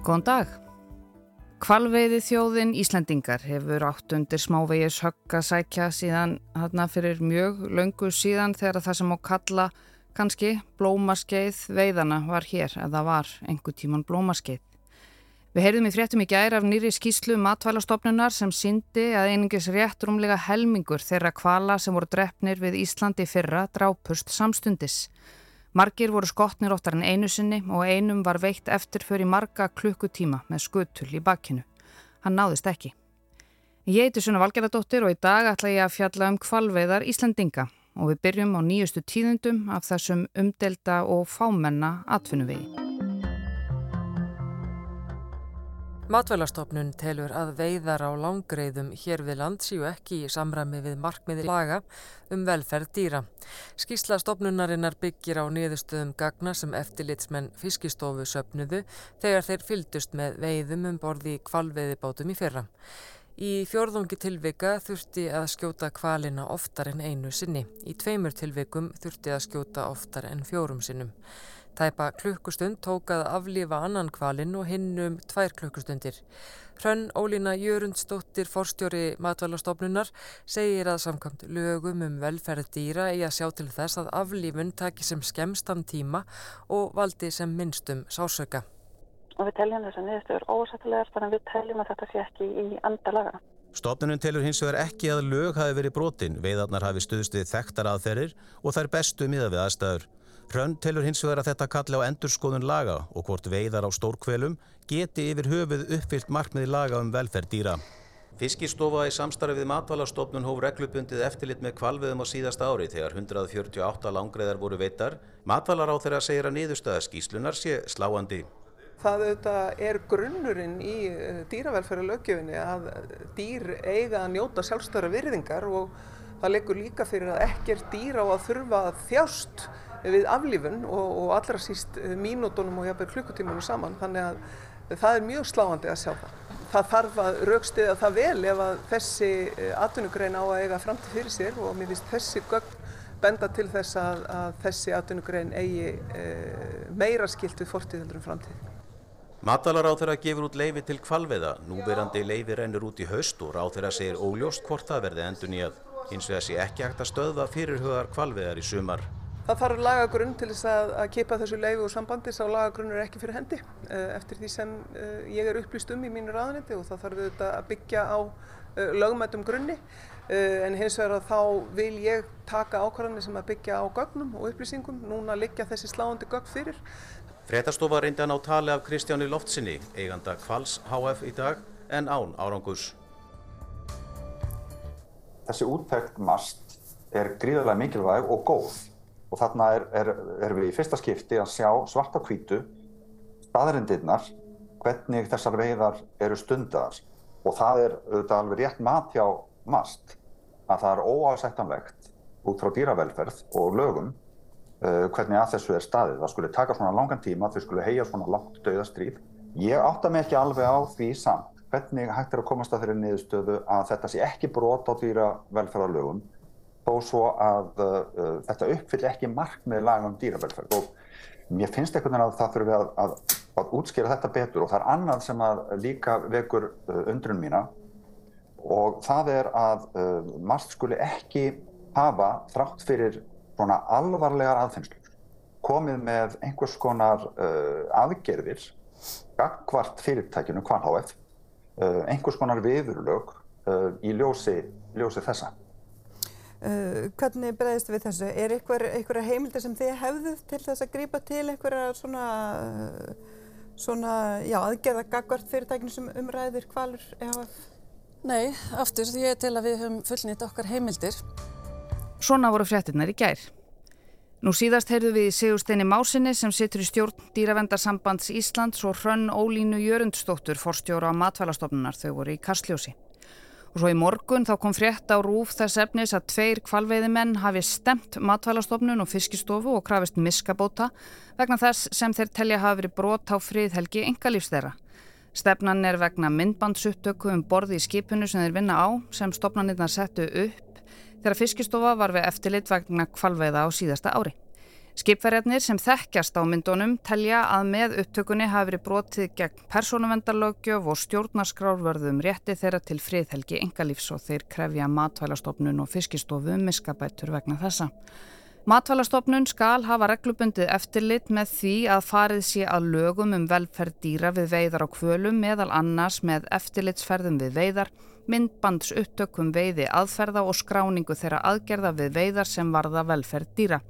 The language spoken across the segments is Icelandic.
Góðan dag. Kvalveiði þjóðin Íslandingar hefur átt undir smávegis högg að sækja síðan hérna fyrir mjög löngu síðan þegar það sem á kalla kannski blómaskeið veiðana var hér eða var einhver tíman blómaskeið. Við heyrðum í fréttum í gæri af nýri skýslu matvælastofnunar sem síndi að einingis rétt rúmlega helmingur þeirra kvala sem voru drefnir við Íslandi fyrra drápust samstundis. Margir voru skotnir óttar en einu sinni og einum var veikt eftir fyrir marga klukkutíma með skutul í bakkinu. Hann náðist ekki. Ég heiti Sunna Valgeradóttir og í dag ætla ég að fjalla um kvalveiðar Íslandinga og við byrjum á nýjustu tíðundum af þessum umdelda og fámenna atvinnuvegi. Matvælastofnun telur að veiðar á langreiðum hér við land séu ekki í samræmi við markmiðir laga um velferð dýra. Skísla stofnunarinnar byggir á niðurstöðum gagna sem eftirlitsmenn fiskistofu söpnuðu þegar þeir fyldust með veiðum um borði kvalveiðibátum í fyrra. Í fjörðungi tilvika þurfti að skjóta kvalina oftar en einu sinni. Í tveimur tilvikum þurfti að skjóta oftar en fjórum sinnum. Tæpa klukkustund tókað aflifa annan kvalinn og hinn um tvær klukkustundir. Hrönn Ólína Jörundsdóttir, forstjóri matvælastofnunar, segir að samkvæmt lögum um velferð dýra eigi að sjá til þess að aflifun taki sem skemstan tíma og valdi sem minnstum sásöka. Og við teljum þess að niðurstöður ósættilegar þannig að við teljum að þetta sé ekki í andalaga. Stofnunum telur hins vegar ekki að lög hafi verið brotin, veiðarnar hafi stuðst við þekktar aðferir og þær bestu miða við aðstæður. Hrönn telur hins vegar að þetta kalli á endurskoðun laga og hvort veiðar á stórkvelum geti yfir höfuð uppfyllt markmiði laga um velferð dýra. Fiskistofa í samstarfið matvalastofnun hóf reglubundið eftirlit með kvalviðum á síðasta ári þegar 148 langreðar voru veitar. Matvalar á þeirra segir að niðurstaða skýslunar sé sláandi. Það auðvitað er grunnurinn í eh, dýravelferða lögjöfinni að dýr eiga að njóta sjálfstöra virðingar og það leggur líka fyrir að ekkert dýr á að þurfa að þjást við aflífun og, og allra síst eh, mínútonum og jafnveg klukkutímanum saman þannig að það er mjög sláandi að sjá það. Það þarf að raukstiða það vel ef að þessi eh, atvinnugrein á að eiga framtíð fyrir sér og mér finnst þessi gögn benda til þess að, að þessi atvinnugrein eigi e, meira skilt við fortíðeldur um framtíð. Matalar á þeirra gefur út leifi til kvalveiða, núverandi leifi rennur út í haust og ráð þeirra segir óljóst hvort það verði endur nýjað. Hins vegar sé ekki hægt að stöðva fyrirhugar kvalveiðar í sumar. Það þarf lagagrunn til þess að, að kipa þessu leifu og sambandi, sá lagagrunn er ekki fyrir hendi eh, eftir því sem eh, ég er upplýst um í mínu raðanetti og það þarf auðvitað að byggja á eh, lögmætum grunni en hins vegar að þá vil ég taka ákvarðanir sem að byggja á gögnum og upplýsingum, núna liggja þessi sláandi gögn fyrir. Fréttastofa reyndi að ná tali af Kristjáni Loftsinni, eiganda Kvals HF í dag, en án árangus. Þessi úttækt mast er gríðarlega mikilvæg og góð og þarna er, er, er við í fyrsta skipti að sjá svart á hvítu staðarindirnar hvernig þessar veiðar eru stundaðar og það er auðvitað alveg rétt mat hjá mast að það er óásættanlegt út frá dýravelferð og lögum uh, hvernig að þessu er staðið. Það skulle taka svona langan tíma, þau skulle heia svona langt dauðastríð. Ég átta mig ekki alveg á því samt hvernig hægt er að komast að þeirri niðurstöðu að þetta sé ekki brot á dýravelferðarlögum þó svo að uh, þetta uppfyll ekki markmið lagum dýravelferð. Og mér finnst einhvern veginn að það þurfi að, að, að útskýra þetta betur. Og það er annað sem að líka vekur uh, undrun mína. Og það er að uh, margt skuli ekki hafa þrátt fyrir svona alvarlegar aðfinnslur komið með einhvers konar uh, aðgerðir gagvart fyrirtækinu Kvarnháef uh, einhvers konar viðurlög uh, í ljósi, ljósi þessa Uh, hvernig bregðist við þessu? Er einhverja heimildir sem þið hefðuð til þess að grípa til einhverja svona, svona já, aðgerða gagvart fyrirtækinu sem umræðir kvalur EHF? Nei, aftur því ég til að við höfum fullnýtt okkar heimildir. Svona voru fréttinnar í gær. Nú síðast heyrðu við Sigursteini Másinni sem situr í stjórn Dýravendarsambands Íslands og Hrönn Ólínu Jörundsdóttur forstjóra á matvælastofnunar þau voru í Kastljósi. Og svo í morgun þá kom frétt á rúf þess efnis að tveir kvalveiðimenn hafi stemt matvælastofnun og fiskistofu og krafist miskabóta vegna þess sem þeir telja hafi verið brot á friðhelgi engalífs þeirra. Stefnan er vegna myndbandsupptöku um borði í skipinu sem þeir vinna á sem stopnarnirna settu upp þegar fiskistofa var við eftirlit vegna kvalveiða á síðasta ári. Skipverjarnir sem þekkjast á myndunum telja að með upptökunni hafi verið brotið gegn persónuvendarlögjöf og stjórnarskrárvörðum rétti þeirra til friðhelgi engalífs og þeir krefja matvælastofnun og fiskistofu um miskabætur vegna þessa. Matvælastofnun skal hafa reglubundið eftirlit með því að farið sé að lögum um velferð dýra við veiðar á kvölum meðal annars með eftirlitsferðum við veiðar, myndbands upptökum veiði aðferða og skráningu þeirra aðgerða við veiðar sem varða velferð dýra.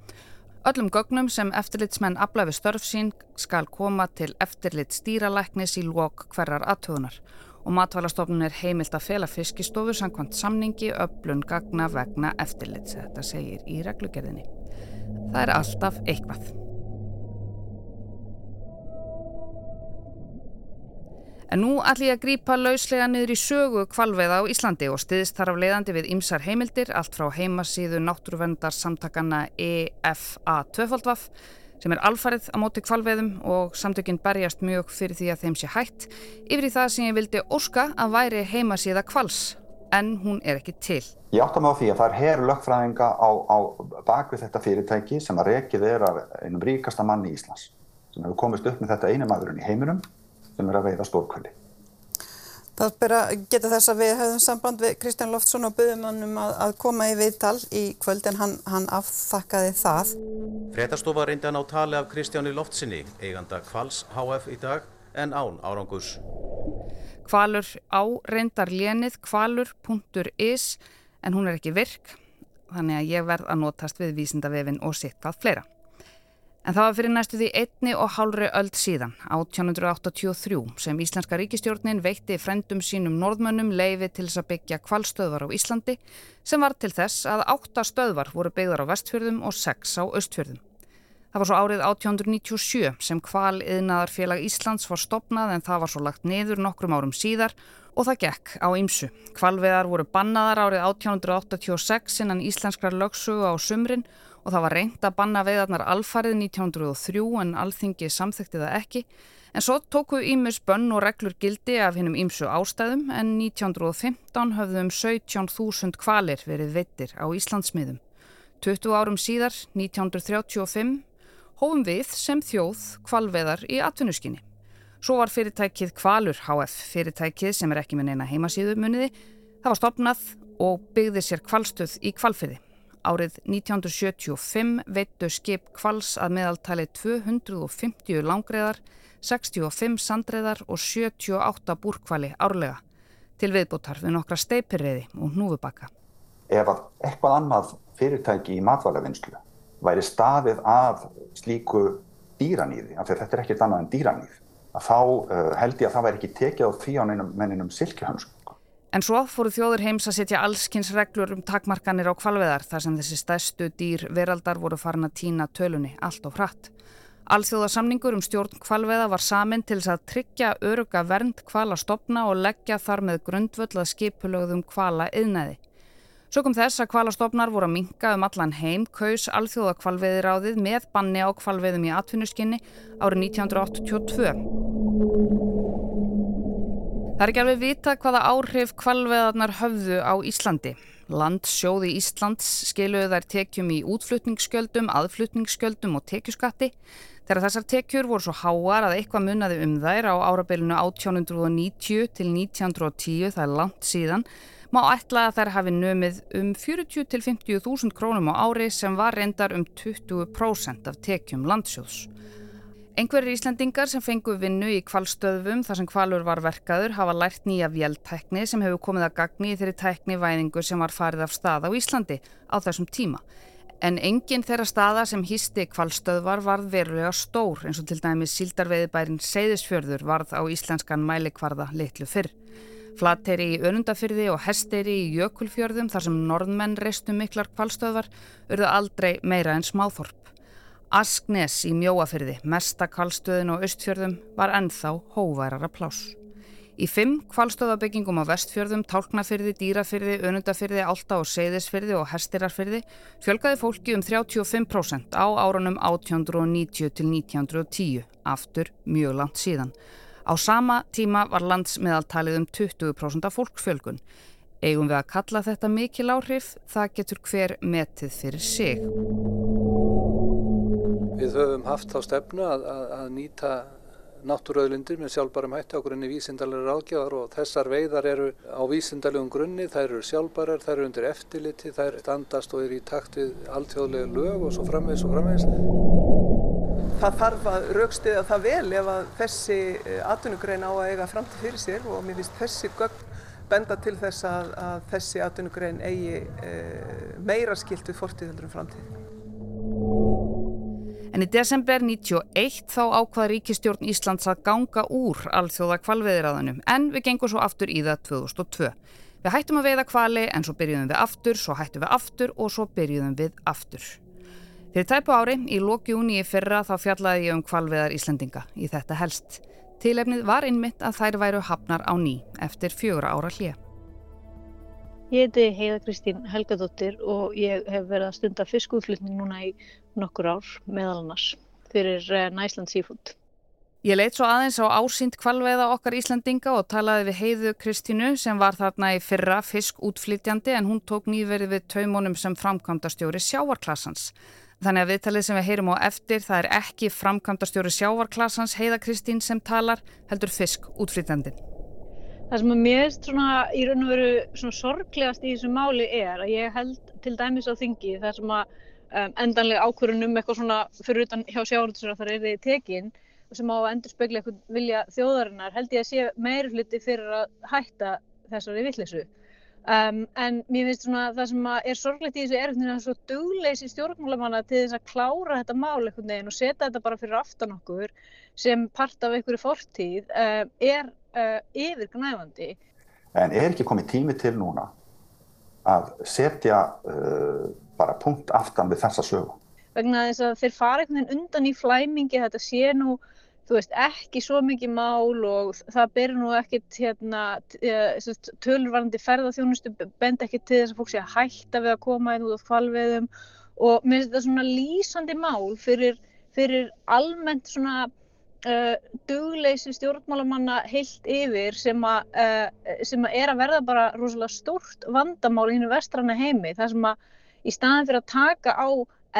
Öllum gögnum sem eftirlitsmenn afla við störf sín skal koma til eftirlit stýralæknis í lók hverjar aðtöðunar og matvælastofnun er heimilt að fela fiskistofur samkvæmt samningi öflun gagna vegna eftirlits. Þetta segir í reglugerðinni. Það er alltaf eitthvað. En nú ég að grípa lauslega niður í sögu kvalveða á Íslandi og stiðist þar af leiðandi við ymsar heimildir, allt frá heimasíðu náttúruvendar samtakana EFA2 sem er alfarið á móti kvalveðum og samtökinn berjast mjög fyrir því að þeim sé hætt yfir í það sem ég vildi óska að væri heimasíða kvals, en hún er ekki til. Ég átta mig á því að það er herr lögfræðinga á, á bakvið þetta fyrirtæki sem að rekið er af einum ríkasta manni í Íslands sem hefur komist upp með þetta einu maðurinn í heiminum sem er að veiða stórkvöli. Það bera geta þess að við höfum samband við Kristján Loftsson og buðum hann um að, að koma í viðtal í kvöld en hann, hann afþakkaði það. Frettastofa reyndi að ná tali af Kristjáni Loftsinni, eiganda Kvals HF í dag, en án árangus. Kvalur á reyndar lénið kvalur.is en hún er ekki virk, þannig að ég verð að notast við vísindavefin og sitt hvað fleira. En það var fyrir næstu því einni og hálfri öld síðan, 1883, sem Íslenska ríkistjórnin veitti frendum sínum norðmönnum leiði til þess að byggja kvalstöðvar á Íslandi sem var til þess að átta stöðvar voru byggðar á vestfjörðum og sex á östfjörðum. Það var svo árið 1897 sem kvaliðnaðarfélag Íslands var stopnað en það var svo lagt niður nokkrum árum síðar og það gekk á ýmsu. Kvalveðar voru bannaðar árið 1886 innan íslenskrar lögsugu á sumrin og það var reynd að banna veiðarnar alfarið 1903 en alþingi samþekti það ekki en svo tóku Ímus bönn og reglur gildi af hinnum Ímsu ástæðum en 1915 höfðum 17.000 kvalir verið veittir á Íslandsmiðum. 20 árum síðar, 1935, hófum við sem þjóð kvalveðar í atvinnuskinni. Svo var fyrirtækið Kvalur HF, fyrirtækið sem er ekki með neina heimasíðu muniði, það var stopnað og byggði sér kvalstöð í kvalfiði. Árið 1975 veittu skip kvals að meðaltali 250 langreðar, 65 sandreðar og 78 búrkvali árlega til viðbútar við nokkra steipirriði og hnúfubakka. Ef að eitthvað annað fyrirtæki í matvælavinnslu væri staðið af slíku dýranýði, af því að þetta er ekkert annað en dýranýð, að þá uh, held ég að það væri ekki tekið á því á menninum silkihönsku. En svo fóru þjóður heims að setja allskynns reglur um takmarkanir á kvalveðar þar sem þessi stærstu dýr veraldar voru farin að týna tölunni allt og hratt. Alþjóðasamningur um stjórn kvalveða var samin til þess að tryggja öruga vernd kvala stopna og leggja þar með grundvöld að skipulögðum kvala yðnaði. Sökum þess að kvalastofnar voru að minka um allan heim kaus alþjóða kvalveðiráðið með banni á kvalveðum í atvinnuskinni árið 1982. Það er ekki alveg vita hvaða áhrif kvalveðarnar höfðu á Íslandi. Landsjóði Íslands skiluðu þær tekjum í útflutningsskjöldum, aðflutningsskjöldum og tekjuskatti. Þegar þessar tekjur voru svo háar að eitthvað munnaði um þær á árabilinu 1890 til 1910, það er langt síðan, má ætla að þær hafi nömið um 40 til 50 þúsund krónum á ári sem var reyndar um 20% af tekjum landsjóðs. Einhverjir Íslandingar sem fengu vinnu í kvalstöðvum þar sem kvalur var verkaður hafa lært nýja vjeltækni sem hefur komið að gagni í þeirri tæknivæðingu sem var farið af staða á Íslandi á þessum tíma. En enginn þeirra staða sem hýsti kvalstöðvar varð verulega stór eins og til dæmis síldarveiðbærin Seyðisfjörður varð á íslenskan mælikvarða litlu fyrr. Flateri í Önundafyrði og Hesteri í Jökulfjörðum þar sem norðmenn reistu miklar kvalstöðvar urðu aldrei meira en smáþorp. Asknes í Mjóafyrði, mesta kvalstöðin og austfjörðum, var ennþá hóværara pláss. Í fimm kvalstöðabyggingum á vestfjörðum, Tálknafyrði, Dýrafyrði, Önundafyrði, Álta og Seyðisfyrði og Hestirarfyrði fjölgaði fólki um 35% á árunum 1890 til 1910, aftur mjög langt síðan. Á sama tíma var landsmiðaltalið um 20% af fólkfjölgun. Eigum við að kalla þetta mikil áhrif, það getur hver metið fyrir sig. Við höfum haft þá stefnu að, að, að nýta náttúröðlindir með sjálfbærum hætti á grunni vísindalega ráðgjafar og þessar veiðar eru á vísindalegum grunni, þær eru sjálfbærar, þær eru undir eftirliti, þær standast og eru í takt við alltjóðlega lög og svo framvegs og framvegs. Það þarf að raukstiða það vel ef að þessi eh, atvinnugrein á að eiga framtíð fyrir sér og mér finnst þessi gögn benda til þess að, að þessi atvinnugrein eigi e, meira skilt við fortíðöldur um framtíð. En í desember 91 þá ákvað Ríkistjórn Íslands að ganga úr alþjóða kvalveðiraðunum en við gengum svo aftur í það 2002. Við hættum að veiða kvali en svo byrjuðum við aftur, svo hættum við aftur og svo byrjuðum við aftur. Fyrir tæpu ári, í lókjúni í fyrra þá fjallaði ég um kvalveðar Íslandinga í þetta helst. Tilefnið var innmitt að þær væru hafnar á ný eftir fjögra ára hlið. Ég heiti Heiða Kristín Helgadóttir og ég hef verið að stunda fiskúðflutning núna í nokkur ár meðal annars fyrir eh, Næsland Seafood. Ég leitt svo aðeins á ásýnd kvalveiða okkar Íslandinga og talaði við Heiðu Kristínu sem var þarna í fyrra fiskútflytjandi en hún tók nýverið við taumunum sem framkvæmdastjóri sjávarklassans. Þannig að viðtalið sem við heyrum á eftir það er ekki framkvæmdastjóri sjávarklassans Heiða Kristín sem talar heldur fiskútflytjandi. Það sem að mér svona í raun og veru sorglegast í þessu máli er að ég held til dæmis á þingi þar sem að um, endanlega ákvörunum eitthvað svona fyrir utan hjá að það er þið tekinn sem á að endur spekla eitthvað vilja þjóðarinnar held ég að sé meiri hluti fyrir að hætta þessari vittlisu. Um, en mér finnst svona það sem er sorglegt í þessu er einhvern veginn að svo dugleysi stjórnmálamanna til þess að klára þetta mál einhvern veginn og setja þetta bara fyrir aftan okkur sem part af einhverju fortíð uh, er uh, yfirgnæfandi. En er ekki komið tími til núna að setja uh, bara punkt aftan við þessa sögu. Vegna þess að þeir fara einhvern veginn undan í flæmingi, þetta sé nú, þú veist, ekki svo mikið mál og það ber nú ekkit hérna, eh, tölurvarandi ferðarþjónustu bend ekki til þess að fólk sé að hætta við að koma inn út á kvalveðum og mér finnst þetta svona lýsandi mál fyrir, fyrir almennt svona uh, dugleysi stjórnmálamanna heilt yfir sem að, uh, sem að er að verða bara rosalega stórt vandamál í hennu vestranna heimi, það sem að í staðan fyrir að taka á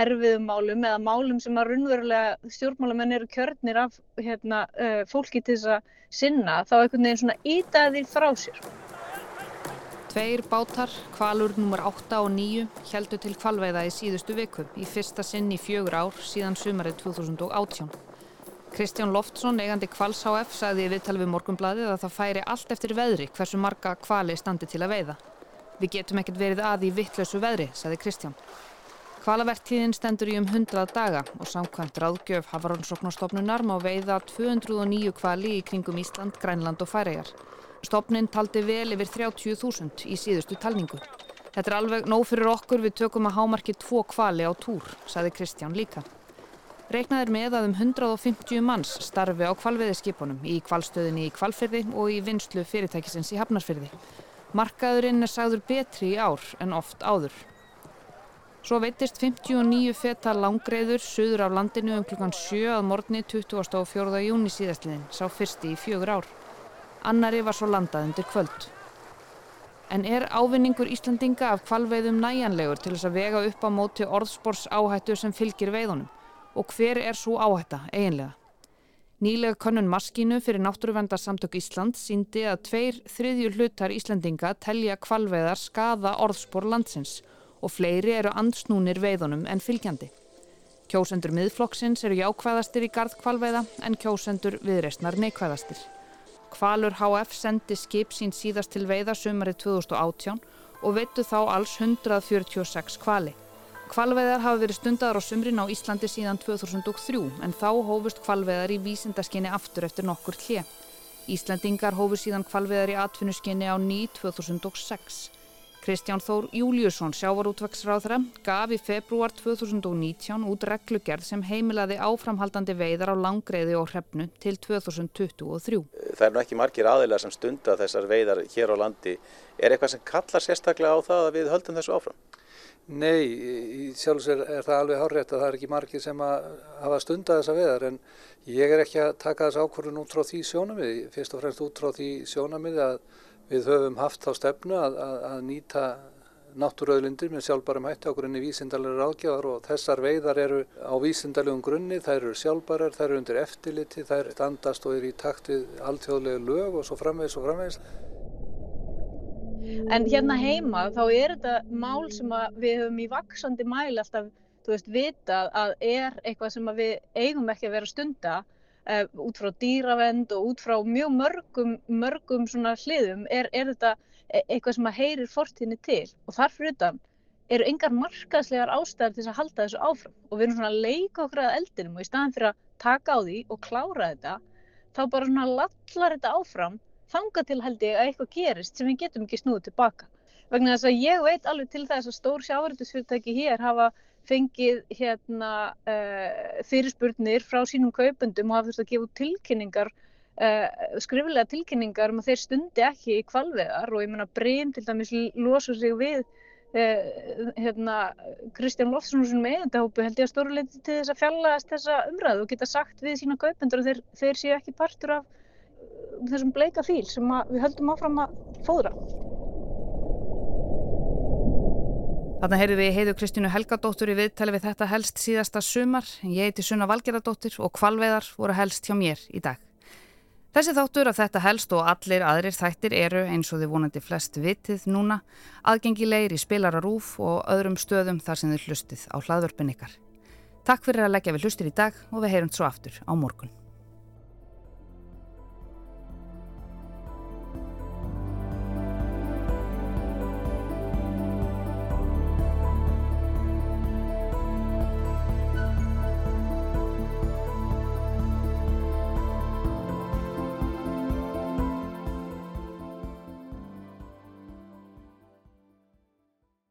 erfiðum málum eða málum sem að raunverulega stjórnmálamenn eru kjörnir af hérna, uh, fólki til þess að sinna þá einhvern veginn svona ítaði frá sér. Tveir bátar, kvalur nr. 8 og 9, heldur til kvalveiða í síðustu viku í fyrsta sinn í fjögur ár síðan sumarið 2018. Kristján Loftsson, eigandi Kvals HF, sagði í viðtal við morgunbladið að það færi allt eftir veðri hversu marga kvali standi til að veiða. Við getum ekkert verið að í vittlösu veðri, saði Kristján. Hvalavertíðin stendur í um 100 daga og samkvæmt ráðgjöf Havarónsóknarstofnunar má veiða 209 kvali í kringum Ísland, Grænland og Færegar. Stofnin taldi vel yfir 30.000 í síðustu talningu. Þetta er alveg nóg fyrir okkur við tökum að hámarki tvo kvali á túr, saði Kristján líka. Reiknaður með að um 150 manns starfi á kvalveðiskipunum í kvalstöðinni í kvalfyrði og í vinslu fyrirtækisins í Hafnarfyrði. Markaðurinn er sagður betri í ár en oft áður. Svo veitist 59 feta langreiður söður af landinu um klukkan 7 að morgni 24. júni síðastliðin, sá fyrsti í fjögur ár. Annari var svo landað undir kvöld. En er ávinningur Íslandinga af kvalveiðum næjanlegur til þess að vega upp á móti orðspors áhættu sem fylgir veiðunum? Og hver er svo áhætta eiginlega? Nýlega konun maskínu fyrir Náttúruvendarsamtök Ísland síndi að tveir þriðju hlutar Íslandinga telja kvalveðar skada orðspor landsins og fleiri eru ansnúnir veiðunum en fylgjandi. Kjósendur miðflokksins eru jákvæðastir í gard kvalveiða en kjósendur viðreistnar neikvæðastir. Kvalur HF sendi skip sín síðast til veiða sömari 2018 og veitu þá alls 146 kvali. Kvalveðar hafa verið stundaður á sumrin á Íslandi síðan 2003 en þá hófust kvalveðar í vísindaskinni aftur eftir nokkur hlje. Íslandingar hófu síðan kvalveðar í atvinnuskinni á ný 2006. Kristján Þór Júliusson, sjávarútveksráðra, gaf í februar 2019 út reglugerð sem heimilaði áframhaldandi veiðar á langreiði og hrefnu til 2023. Það er nú ekki margir aðeinar sem stunda þessar veiðar hér á landi. Er eitthvað sem kallar sérstaklega á það að við höldum þessu áfram? Nei, í sjálfs er, það alveg hárétt að það er ekki margir sem að hafa stundað þessa veðar en ég er ekki að taka þess ákvörðun út frá því sjónamið, fyrst og fremst út frá því sjónamið að við höfum haft þá stefnu að, að, að nýta náttúröðlindir með sjálfbærum hætti á grunni vísindalega ráðgjafar og þessar veiðar eru á vísindalegum grunni, þær eru sjálfbærar, þær eru undir eftirliti, þær standast og eru í takt við alltjóðlega lög og svo framvegis og framvegis. En hérna heima þá er þetta mál sem við höfum í vaksandi mæli alltaf, þú veist, vitað að er eitthvað sem við eigum ekki að vera stunda uh, út frá dýravend og út frá mjög mörgum, mörgum svona hliðum er, er þetta e, eitthvað sem að heyrir fortíðinni til. Og þarfur utan eru engar markaðslegar ástæðar til að halda þessu áfram. Og við erum svona að leika okkur að eldinum og í staðan fyrir að taka á því og klára þetta þá bara svona lallar þetta áfram þanga til held ég að eitthvað gerist sem við getum ekki snúið tilbaka. Vegna þess að ég veit alveg til þess að stór sjáverðisfyrirtæki hér hafa fengið hérna uh, fyrirspurnir frá sínum kaupendum og hafa þurft að gefa tilkynningar uh, skriflega tilkynningar um að þeir stundi ekki í kvalveðar og ég menna Brím til dæmis losa sig við uh, hérna Kristján Loftsson með eigendahópu held ég að stóruleiti til þess að fjallast þessa umræðu og geta sagt við sína kaupendur að þeir, þeir séu ekki partur af þessum bleika fíl sem við höldum áfram að fóðra. Þarna heyrðum við heiðu Kristínu Helgadóttur í viðtali við þetta helst síðasta sumar. Ég heiti Sunna Valgeradóttir og kvalveðar voru helst hjá mér í dag. Þessi þáttur af þetta helst og allir aðrir þættir eru eins og þið vonandi flest vitið núna aðgengilegir í spilararúf og öðrum stöðum þar sem þið hlustið á hlaðvörpun ykkar. Takk fyrir að leggja við hlustir í dag og við heyrum svo aftur á morgun.